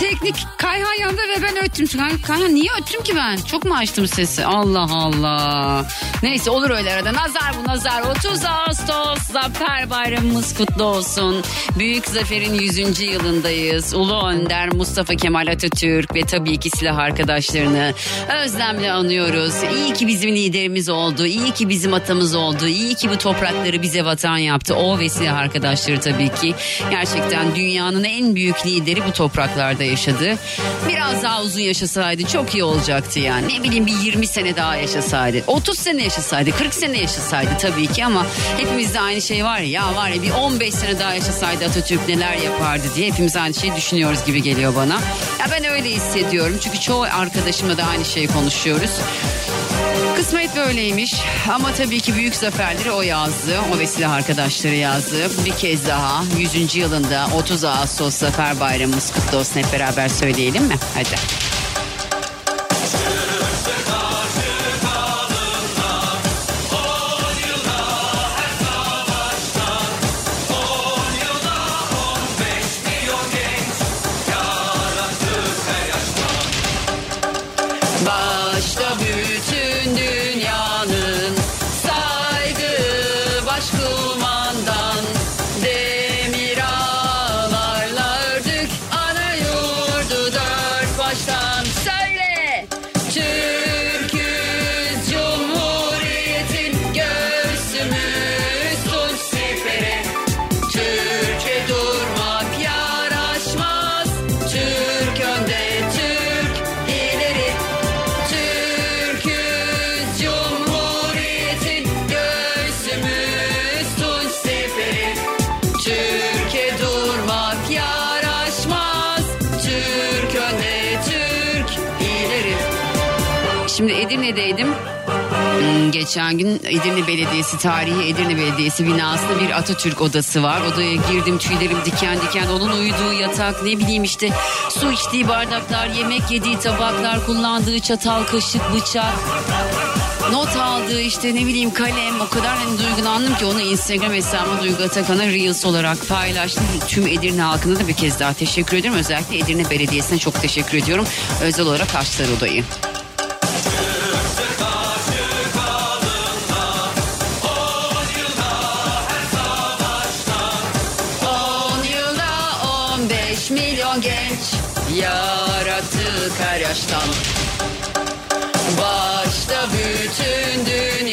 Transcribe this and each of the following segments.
Teknik Kayhan yanında ve ben öttüm. Kay- Kayhan niye öttüm ki ben? Çok mu açtım sesi? Allah Allah. Neyse olur öyle arada. Nazar bu nazar. 30 Ağustos Zafer Bayramımız kutlu olsun. Büyük Zafer'in 100. yılındayız. Ulu Önder Mustafa Kemal Atatürk ve tabii ki silah arkadaşlarını özlemle anıyoruz. İyi ki bizim liderimiz oldu. İyi ki bizim atamız oldu. İyi ki bu toprakları bize vatan yaptı. O ve silah arkadaşları tabii ki. Gerçekten dünyanın en büyük lideri bu topraklarda yaşadı. Biraz daha uzun yaşasaydı çok iyi olacaktı yani. Ne bileyim bir 20 sene daha yaşasaydı. 30 sene yaşasaydı, 40 sene yaşasaydı tabii ki ama hepimizde aynı şey var ya. Ya var ya bir 15 sene daha yaşasaydı Atatürk neler yapardı diye hepimiz aynı şeyi düşünüyoruz gibi geliyor bana. Ya ben öyle hissediyorum. Çünkü çoğu arkadaşımla da aynı şeyi konuşuyoruz. Kısmet böyleymiş ama tabii ki büyük zaferleri o yazdı. O ve silah arkadaşları yazdı. Bir kez daha 100. yılında 30 Ağustos Zafer Bayramımız kutlu olsun hep beraber söyleyelim mi? Hadi. Edirne'deydim. Hmm, Geçen gün Edirne Belediyesi, tarihi Edirne Belediyesi binasında bir Atatürk odası var. Odaya girdim tüylerim diken diken. Onun uyuduğu yatak ne bileyim işte su içtiği bardaklar, yemek yediği tabaklar, kullandığı çatal, kaşık, bıçak. Not aldığı işte ne bileyim kalem o kadar hani duygulandım ki onu Instagram hesabıma Duygu Atakan'a Reels olarak paylaştım. Tüm Edirne halkına da bir kez daha teşekkür ediyorum. Özellikle Edirne Belediyesi'ne çok teşekkür ediyorum. Özel olarak açtılar odayı. 15 milyon genç yarattık her yaştan. Başta bütün dünyanın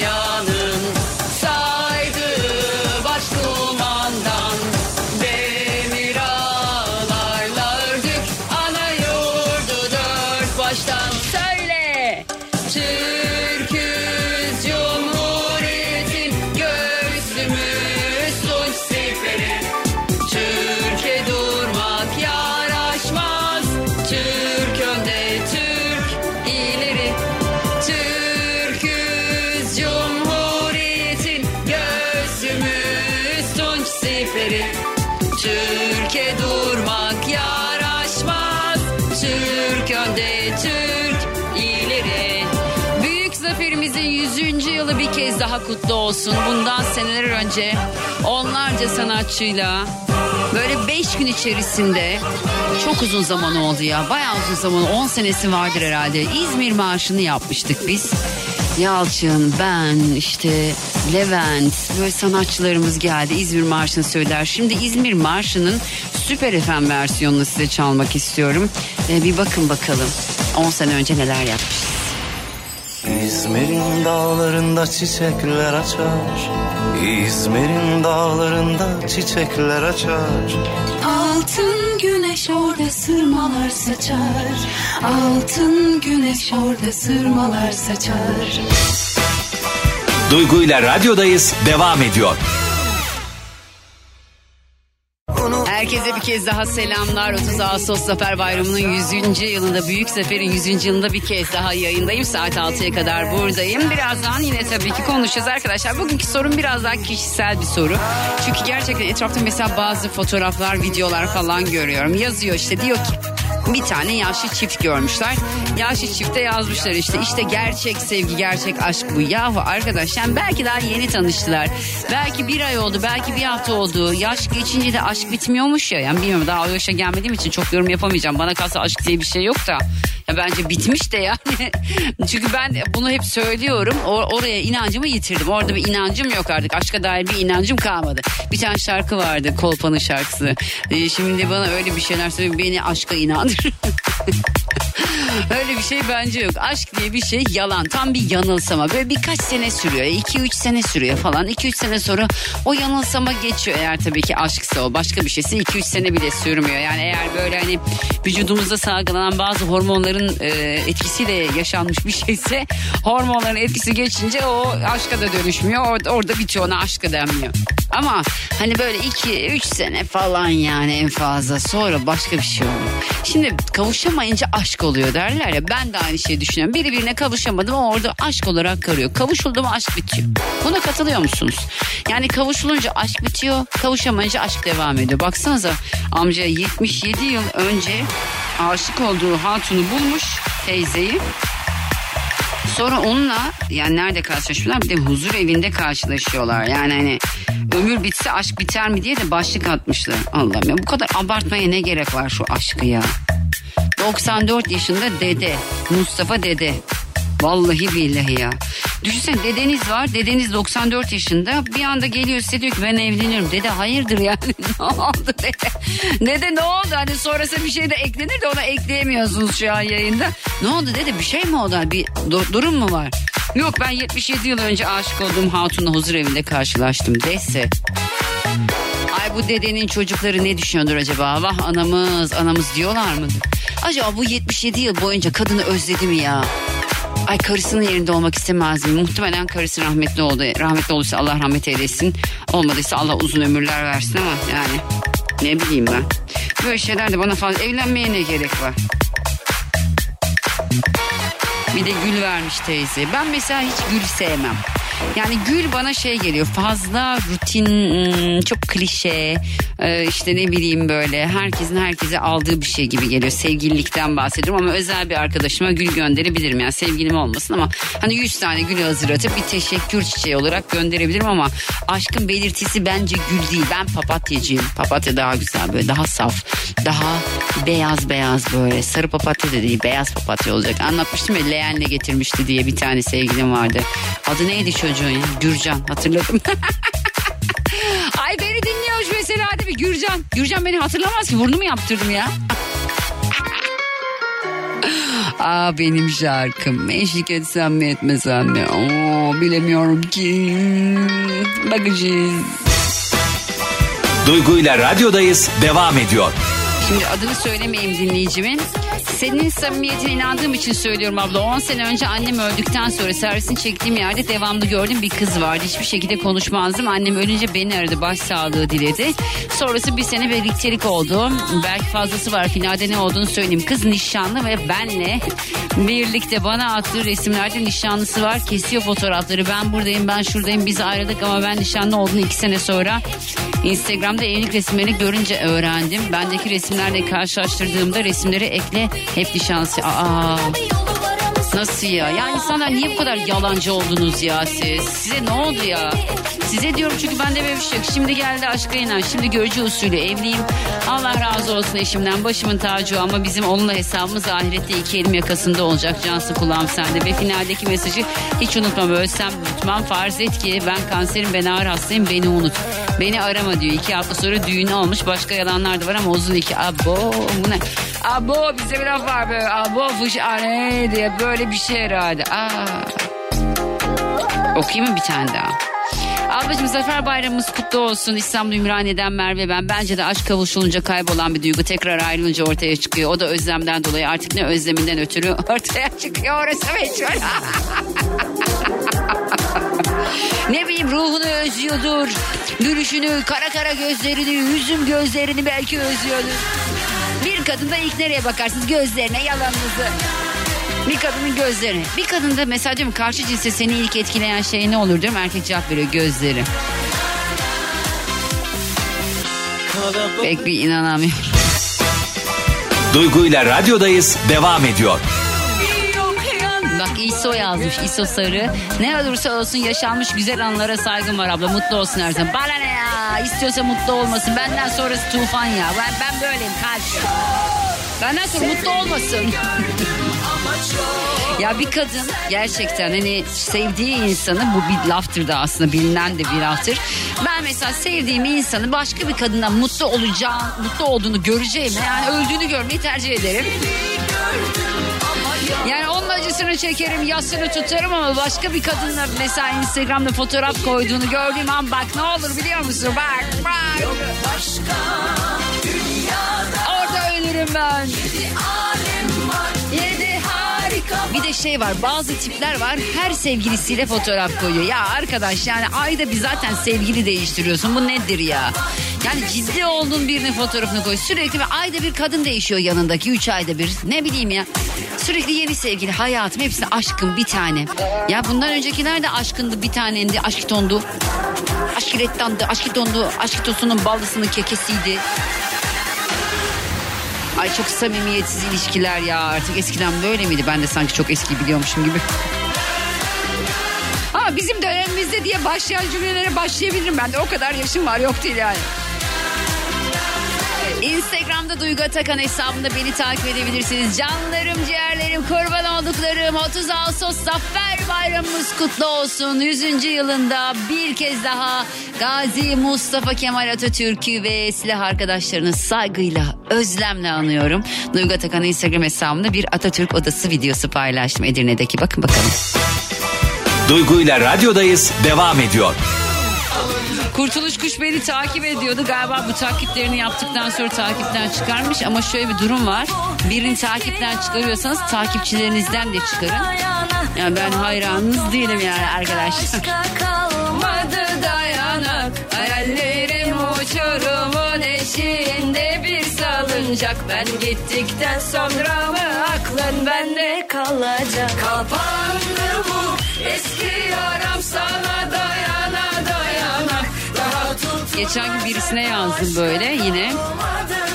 siperi Türkiye durmak yaraşmaz Türk önde Türk ileri Büyük zaferimizin 100. yılı bir kez daha kutlu olsun. Bundan seneler önce onlarca sanatçıyla böyle 5 gün içerisinde çok uzun zaman oldu ya. Bayağı uzun zaman 10 senesi vardır herhalde. İzmir Marşı'nı yapmıştık biz. Yalçın, ben, işte Levent böyle sanatçılarımız geldi İzmir Marşı'nı söyler. Şimdi İzmir Marşı'nın Süper FM versiyonunu size çalmak istiyorum. Ee, bir bakın bakalım 10 sene önce neler yapmış. İzmir'in dağlarında çiçekler açar İzmir'in dağlarında çiçekler açar Altın güneş orada sırmalar saçar Altın güneş orada sırmalar saçar Duygu ile radyodayız devam ediyor. Herkese bir kez daha selamlar. 30 Ağustos Zafer Bayramı'nın 100. yılında, Büyük Zafer'in 100. yılında bir kez daha yayındayım. Saat 6'ya kadar buradayım. Birazdan yine tabii ki konuşacağız arkadaşlar. Bugünkü sorum biraz daha kişisel bir soru. Çünkü gerçekten etrafta mesela bazı fotoğraflar, videolar falan görüyorum. Yazıyor işte diyor ki bir tane yaşlı çift görmüşler. Yaşlı çifte yazmışlar işte işte gerçek sevgi gerçek aşk bu. Yahu arkadaş yani belki daha yeni tanıştılar. Belki bir ay oldu belki bir hafta oldu. Yaş geçince de aşk bitmiyormuş ya. Yani bilmiyorum daha o yaşa gelmediğim için çok yorum yapamayacağım. Bana kalsa aşk diye bir şey yok da. Ya bence bitmiş de yani. Çünkü ben bunu hep söylüyorum. Or- oraya inancımı yitirdim. Orada bir inancım yok artık. Aşka dair bir inancım kalmadı. Bir tane şarkı vardı. Kolpa'nın şarkısı. Ee, şimdi bana öyle bir şeyler söylüyor. Beni aşka inandır. Öyle bir şey bence yok. Aşk diye bir şey yalan. Tam bir yanılsama. Böyle birkaç sene sürüyor. 2-3 sene sürüyor falan. 2-3 sene sonra o yanılsama geçiyor. Eğer tabii ki aşksa o. Başka bir şeyse 2-3 sene bile sürmüyor. Yani eğer böyle hani vücudumuzda salgılanan bazı hormonların e, etkisiyle yaşanmış bir şeyse hormonların etkisi geçince o aşka da dönüşmüyor. Orada, orada bitiyor ona aşka denmiyor. Ama hani böyle 2-3 sene falan yani en fazla sonra başka bir şey oluyor. Şimdi kavuşamayınca aşk oluyor derler ya ben de aynı şeyi düşünüyorum. Biri birine kavuşamadım ama orada aşk olarak karıyor. Kavuşuldu mu aşk bitiyor. Buna katılıyor musunuz? Yani kavuşulunca aşk bitiyor, kavuşamayınca aşk devam ediyor. Baksanıza amca 77 yıl önce aşık olduğu hatunu bulmuş teyzeyi. Sonra onunla yani nerede karşılaşıyorlar bir de huzur evinde karşılaşıyorlar. Yani hani ömür bitse aşk biter mi diye de başlık atmışlar. Allah'ım ya bu kadar abartmaya ne gerek var şu aşkı ya. 94 yaşında dede Mustafa dede. Vallahi billahi ya. Düşünsene dedeniz var. Dedeniz 94 yaşında. Bir anda geliyor size diyor ki ben evleniyorum. Dede hayırdır yani. ne oldu dede? Dede ne oldu? Hani sonrası bir şey de eklenir de ona ekleyemiyorsunuz şu an yayında. Ne oldu dede? Bir şey mi oldu? Bir du- durum mu var? Yok ben 77 yıl önce aşık olduğum hatunla huzur evinde karşılaştım dese. Bu dedenin çocukları ne düşünüyordur acaba? Vah anamız anamız diyorlar mıdır? Acaba bu 77 yıl boyunca kadını özledi mi ya? Ay karısının yerinde olmak istemez? Muhtemelen karısı rahmetli oldu. Rahmetli olduysa Allah rahmet eylesin. Olmadıysa Allah uzun ömürler versin ama yani ne bileyim ben. Böyle şeyler de bana fazla evlenmeye ne gerek var? Bir de gül vermiş teyze. Ben mesela hiç gül sevmem. Yani gül bana şey geliyor fazla rutin hmm, çok klişe e, işte ne bileyim böyle herkesin herkese aldığı bir şey gibi geliyor. Sevgililikten bahsediyorum ama özel bir arkadaşıma gül gönderebilirim. Yani sevgilim olmasın ama hani 100 tane gül hazırlatıp bir teşekkür çiçeği olarak gönderebilirim ama aşkın belirtisi bence gül değil. Ben papatyacıyım. Papatya daha güzel böyle daha saf daha beyaz beyaz böyle. Sarı papatya da değil beyaz papatya olacak. Anlatmıştım ya leğenle getirmişti diye bir tane sevgilim vardı. Adı neydi çocuğun Gürcan hatırladım hadi bir Gürcan. Gürcan beni hatırlamaz ki burnumu yaptırdım ya. Aa benim şarkım. Eşlik etsem mi etmesem mi? Oo, bilemiyorum ki. Bakacağız. Duygu ile radyodayız devam ediyor. Şimdi adını söylemeyeyim dinleyicimin. Senin samimiyetine inandığım için söylüyorum abla. 10 sene önce annem öldükten sonra servisini çektiğim yerde devamlı gördüm bir kız vardı. Hiçbir şekilde konuşmazdım. Annem ölünce beni aradı. Başsağlığı diledi. Sonrası bir sene birliktelik oldu. Belki fazlası var. Finalde ne olduğunu söyleyeyim. Kız nişanlı ve benle birlikte bana attığı resimlerde nişanlısı var. Kesiyor fotoğrafları. Ben buradayım ben şuradayım. Biz ayrıldık ama ben nişanlı olduğunu iki sene sonra Instagram'da evlilik resimlerini görünce öğrendim. Bendeki resimlerle karşılaştırdığımda resimleri ekle hep nişanlısı. Aa, nasıl ya? Ya insanlar niye bu kadar yalancı oldunuz ya siz? Size ne oldu ya? Size diyorum çünkü bende böyle bir şey yok. Şimdi geldi aşka inan. Şimdi görücü usulü evliyim. Allah razı olsun eşimden. Başımın tacı ama bizim onunla hesabımız ahirette iki elim yakasında olacak. Cansın kulağım sende. Ve finaldeki mesajı hiç unutmam. Ölsem unutmam. Farz et ki ben kanserim ben ağır hastayım beni unut. Beni arama diyor. İki hafta sonra düğün olmuş. Başka yalanlar da var ama uzun iki. Abo bu ne? Abo bize bir laf var böyle. Abo fış ane diye böyle bir şey herhalde. Aa. Okuyayım mı bir tane daha? Ablacığım Zafer Bayramımız kutlu olsun. İstanbul Ümraniye'den Merve ben. Bence de aşk kavuşulunca kaybolan bir duygu tekrar ayrılınca ortaya çıkıyor. O da özlemden dolayı artık ne özleminden ötürü ortaya çıkıyor. Orası meçhul. Ne bileyim ruhunu özlüyordur. Gülüşünü, kara kara gözlerini, yüzüm gözlerini belki özlüyordur. Bir kadında ilk nereye bakarsınız? Gözlerine, yalanınızı. Bir kadının gözleri. Bir kadında mesela diyorum karşı cinse seni ilk etkileyen şey ne olur diyorum. Erkek cevap veriyor gözleri. Pek bir inanamıyorum. Duygu ile radyodayız devam ediyor. İso yazmış İso Sarı. Ne olursa olsun yaşanmış güzel anlara saygım var abla. Mutlu olsun her zaman. Bana ne ya? İstiyorsa mutlu olmasın. Benden sonrası tufan ya. Ben, ben böyleyim kalp. Benden sonra mutlu olmasın. ya bir kadın gerçekten hani sevdiği insanı bu bir laftır da aslında bilinen de bir laftır. Ben mesela sevdiğim insanı başka bir kadından mutlu olacağım, mutlu olduğunu göreceğim. Yani öldüğünü görmeyi tercih ederim. Yani acısını çekerim, yasını tutarım ama başka bir kadınla mesela Instagram'da fotoğraf koyduğunu gördüğüm an bak ne olur biliyor musun? Bak bak. Orada ölürüm ben. Bir de şey var bazı tipler var her sevgilisiyle fotoğraf koyuyor. Ya arkadaş yani ayda bir zaten sevgili değiştiriyorsun bu nedir ya? Yani ciddi olduğun birinin fotoğrafını koy. Sürekli ve ayda bir kadın değişiyor yanındaki üç ayda bir. Ne bileyim ya. Sürekli yeni sevgili hayatım hepsi aşkım bir tane. Ya bundan öncekiler de aşkındı bir tanendi aşkitondu. Aşkirettandı aşkitondu aşkitosunun ballısının kekesiydi. Ay çok samimiyetsiz ilişkiler ya artık eskiden böyle miydi? Ben de sanki çok eski biliyormuşum gibi. Ha bizim dönemimizde diye başlayan cümlelere başlayabilirim ben de o kadar yaşım var yok değil yani. Instagram'da Duygu Atakan hesabında beni takip edebilirsiniz. Canlarım, ciğerlerim, kurban olduklarım 30 Ağustos Zafer Bayramımız kutlu olsun. 100. yılında bir kez daha Gazi Mustafa Kemal Atatürk'ü ve silah arkadaşlarını saygıyla, özlemle anıyorum. Duygu Atakan Instagram hesabında bir Atatürk odası videosu paylaştım Edirne'deki. Bakın bakalım. Duygu ile radyodayız devam ediyor. Kurtuluş Kuş beni takip ediyordu. Galiba bu takiplerini yaptıktan sonra takipten çıkarmış. Ama şöyle bir durum var. Birini takipten çıkarıyorsanız takipçilerinizden de çıkarın. Yani ben hayranınız değilim yani arkadaşlar. Kalmadı dayanak Hayallerim uçurumun eşiğinde bir salıncak Ben gittikten sonra mı aklın bende kalacak Kapandı bu eski yaram Geçen gün birisine yazdım böyle yine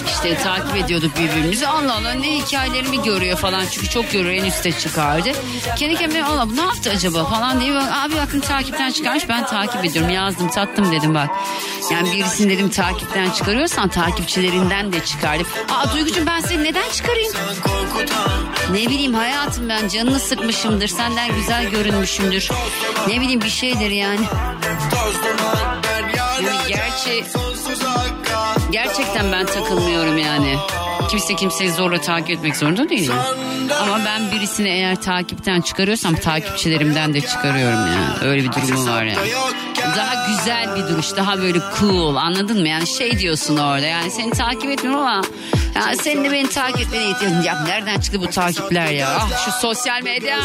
işte takip ediyorduk birbirimizi. Allah Allah ne hikayelerimi görüyor falan. Çünkü çok görüyor en üste çıkardı. Kendi kendime Allah bu ne yaptı acaba falan diye. Bak, abi bakın takipten çıkarmış ben takip ediyorum. Yazdım tattım dedim bak. Yani birisini dedim takipten çıkarıyorsan takipçilerinden de çıkardım. Aa Duygucuğum ben seni neden çıkarayım? Ne bileyim hayatım ben canını sıkmışımdır. Senden güzel görünmüşümdür. Ne bileyim bir şeydir yani. Yani gerçi gerçekten ben takılmıyorum yani. Kimse kimseyi zorla takip etmek zorunda değil. Ama ben birisini eğer takipten çıkarıyorsam takipçilerimden de çıkarıyorum yani. Öyle bir durumu var yani. Daha güzel bir duruş, daha böyle cool anladın mı? Yani şey diyorsun orada yani seni takip etmiyorum ama ya senin de beni takip etmene ihtiyacın Ya nereden çıktı bu takipler ya? Ah şu sosyal medya.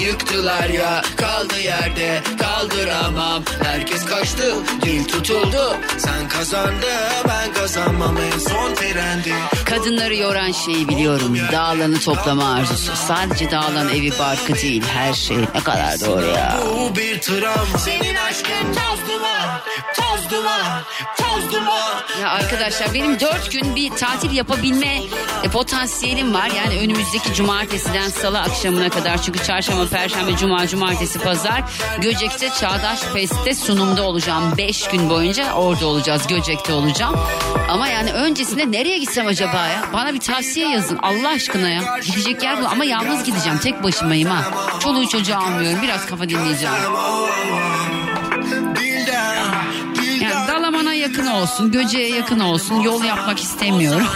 Yıktılar ya kaldı yerde kaldıramam. Herkes kaçtı dil tutuldu. Sen kazandı ben kazanmam en son trendi Kadınları yoran şeyi biliyorum. Dağlanı toplama arzusu. Sadece dağlan evi barkı değil her şey. Ne kadar doğru ya. Bu bir travma Senin aşkın toz duman Toz duman Toz duman Ya arkadaşlar benim dört gün bir tatil yapabilme potansiyelim var. Yani önümüzdeki cumartesiden salı akşamına kadar. Çünkü çarşamba, perşembe, cuma, cumartesi, pazar Göcek'te Çağdaş Fest'te sunumda olacağım. Beş gün boyunca orada olacağız. Göcek'te olacağım. Ama yani öncesinde nereye gitsem acaba ya? Bana bir tavsiye yazın Allah aşkına ya. Gidecek yer bul ama yalnız gideceğim. Tek başımayım ha. Çoluğu çocuğu almıyorum. Biraz kafa dinleyeceğim. Yani Dalaman'a yakın olsun, Göce'ye yakın olsun. Yol yapmak istemiyorum.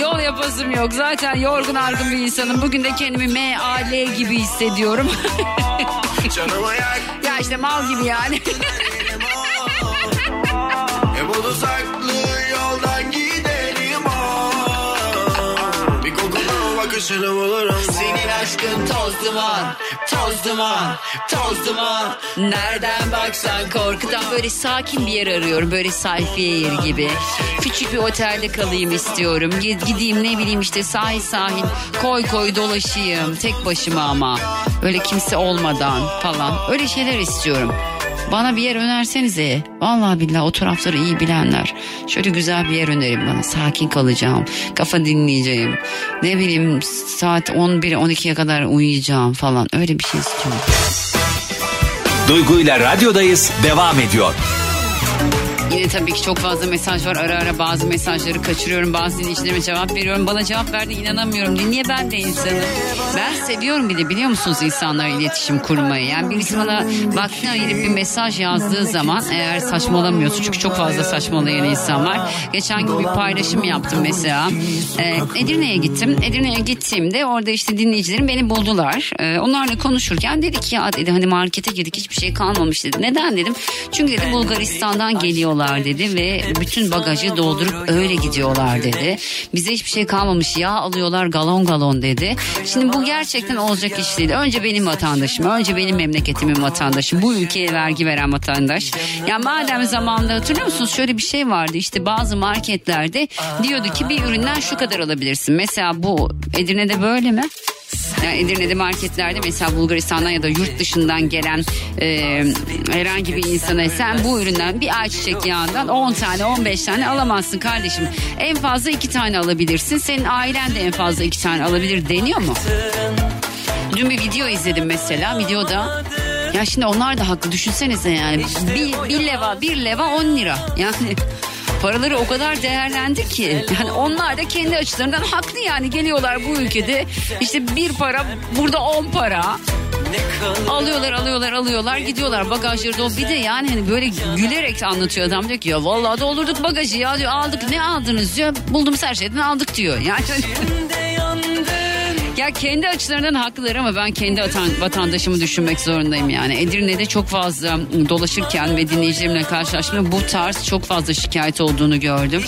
Yol yapasım yok. Zaten yorgun argın bir insanım. Bugün de kendimi M-A-L gibi hissediyorum. Ya işte mal gibi yani. Yenisini bulurum Senin aşkın toz duman Toz duman Toz duman Nereden baksan korkudan böyle sakin bir yer arıyorum. Böyle sayfiye yeri gibi. Küçük bir otelde kalayım istiyorum. Gid- Gideyim ne bileyim işte sahil sahil koy koy dolaşayım. Tek başıma ama. Öyle kimse olmadan falan. Öyle şeyler istiyorum. Bana bir yer önersenize. Vallahi billahi o tarafları iyi bilenler. Şöyle güzel bir yer önerin bana. Sakin kalacağım. Kafa dinleyeceğim. Ne bileyim saat 11-12'ye kadar uyuyacağım falan. Öyle bir şey istiyorum. Duygu ile radyodayız devam ediyor. Yine tabii ki çok fazla mesaj var. Ara ara bazı mesajları kaçırıyorum. Bazı dinleyicilerime cevap veriyorum. Bana cevap verdi inanamıyorum. Niye ben de insanım? Ben seviyorum bir de biliyor musunuz insanlarla iletişim kurmayı. Yani birisi bana vaktini ayırıp bir mesaj yazdığı zaman eğer saçmalamıyorsun. Çünkü çok fazla saçmalayan insan var. Geçen gün bir paylaşım yaptım mesela. Ee, Edirne'ye gittim. Edirne'ye gittiğimde orada işte dinleyicilerim beni buldular. Ee, onlarla konuşurken dedi ki ya dedi hani markete girdik hiçbir şey kalmamış dedi. Neden dedim. Çünkü dedi Bulgaristan'dan geliyorlar dedi ve bütün bagajı doldurup öyle gidiyorlar dedi. Bize hiçbir şey kalmamış yağ alıyorlar galon galon dedi. Şimdi bu gerçekten olacak iş değil. Önce benim vatandaşım, önce benim memleketimin vatandaşı, bu ülkeye vergi veren vatandaş. Ya madem zamanında hatırlıyor musunuz şöyle bir şey vardı işte bazı marketlerde diyordu ki bir üründen şu kadar alabilirsin. Mesela bu Edirne'de böyle mi? Yani Edirne'de marketlerde mesela Bulgaristan'dan ya da yurt dışından gelen e, herhangi bir insana sen bu üründen bir ayçiçek yağından 10 tane 15 tane alamazsın kardeşim. En fazla 2 tane alabilirsin. Senin ailen de en fazla 2 tane alabilir deniyor mu? Dün bir video izledim mesela. Videoda ya şimdi onlar da haklı düşünsenize yani. Bir, bir leva bir leva 10 lira. Yani paraları o kadar değerlendi ki. Yani onlar da kendi açılarından haklı yani. Geliyorlar bu ülkede işte bir para burada 10 para. Alıyorlar alıyorlar alıyorlar gidiyorlar bagajları dolu. Bir de yani hani böyle gülerek anlatıyor adam diyor ki ya vallahi doldurduk bagajı ya diyor aldık ne aldınız diyor. Bulduğumuz her şeyden aldık diyor. Yani ya kendi açılarından haklılar ama ben kendi vatan- vatandaşımı düşünmek zorundayım yani. Edirne'de çok fazla dolaşırken ve dinleyicilerimle karşılaştığımda bu tarz çok fazla şikayet olduğunu gördüm.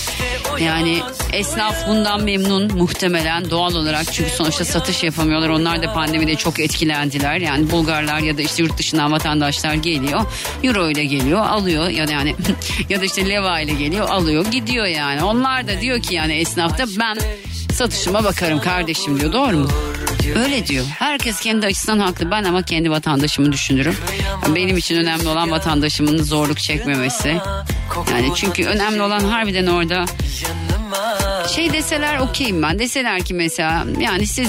Yani esnaf bundan memnun muhtemelen doğal olarak çünkü sonuçta satış yapamıyorlar. Onlar da pandemide çok etkilendiler. Yani Bulgarlar ya da işte yurt dışından vatandaşlar geliyor. Euro ile geliyor alıyor ya da yani ya da işte leva ile geliyor alıyor gidiyor yani. Onlar da diyor ki yani esnafta ben satışıma bakarım kardeşim diyor doğru mu? Öyle diyor. Herkes kendi açısından haklı. Ben ama kendi vatandaşımı düşünürüm. Benim için önemli olan vatandaşımın zorluk çekmemesi. Yani çünkü önemli olan harbiden orada şey deseler okeyim ben. Deseler ki mesela yani siz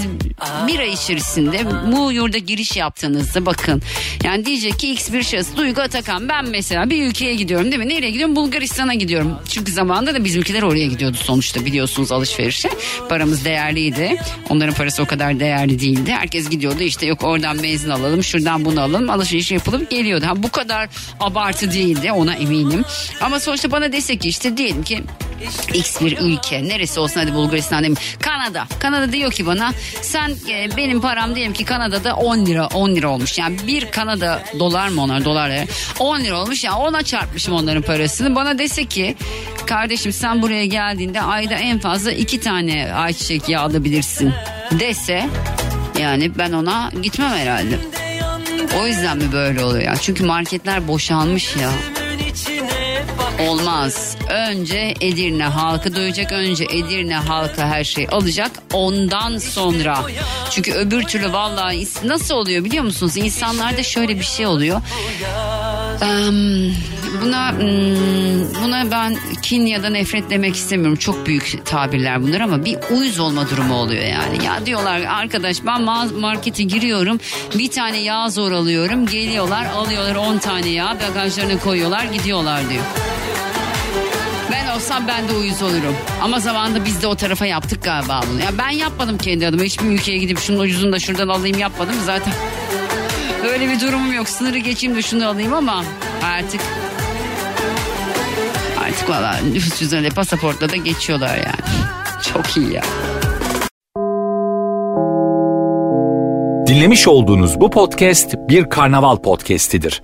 bir ay içerisinde bu yurda giriş yaptığınızda bakın. Yani diyecek ki x bir şahıs Duygu Atakan ben mesela bir ülkeye gidiyorum değil mi? Nereye gidiyorum? Bulgaristan'a gidiyorum. Çünkü zamanında da bizimkiler oraya gidiyordu sonuçta biliyorsunuz alışverişe. Paramız değerliydi. Onların parası o kadar değerli değildi. Herkes gidiyordu işte yok oradan benzin alalım şuradan bunu alalım alışveriş yapılıp geliyordu. Ha, bu kadar abartı değildi ona eminim. Ama sonuçta bana desek ki işte diyelim ki X bir ülke neresi olsun hadi Bulgaristan mi? Kanada. Kanada diyor ki bana sen e, benim param diyelim ki Kanada'da 10 lira 10 lira olmuş. Yani bir Kanada dolar mı onlar dolar ya? 10 lira olmuş ya yani ona çarpmışım onların parasını. Bana dese ki kardeşim sen buraya geldiğinde ayda en fazla iki tane ayçiçek yağı alabilirsin dese yani ben ona gitmem herhalde. O yüzden mi böyle oluyor ya? Çünkü marketler boşalmış ya. Olmaz. Önce Edirne halkı doyacak. Önce Edirne halkı her şeyi alacak. Ondan sonra. Çünkü öbür türlü vallahi nasıl oluyor biliyor musunuz? İnsanlarda şöyle bir şey oluyor. Buna hmm, buna ben kin ya da nefret demek istemiyorum. Çok büyük tabirler bunlar ama bir uyuz olma durumu oluyor yani. Ya diyorlar arkadaş ben ma- markete giriyorum. Bir tane yağ zor alıyorum. Geliyorlar alıyorlar 10 tane yağ bagajlarına koyuyorlar gidiyorlar diyor. Olsam ben de uyuz olurum. Ama zamanında biz de o tarafa yaptık galiba bunu. Ya ben yapmadım kendi adıma. Hiçbir ülkeye gidip şunun ucuzunu da şuradan alayım yapmadım zaten. Öyle bir durumum yok. Sınırı geçeyim de şunu alayım ama artık artık valla nüfus cüzdanıyla pasaportla da geçiyorlar yani. Çok iyi ya. Dinlemiş olduğunuz bu podcast bir karnaval podcastidir.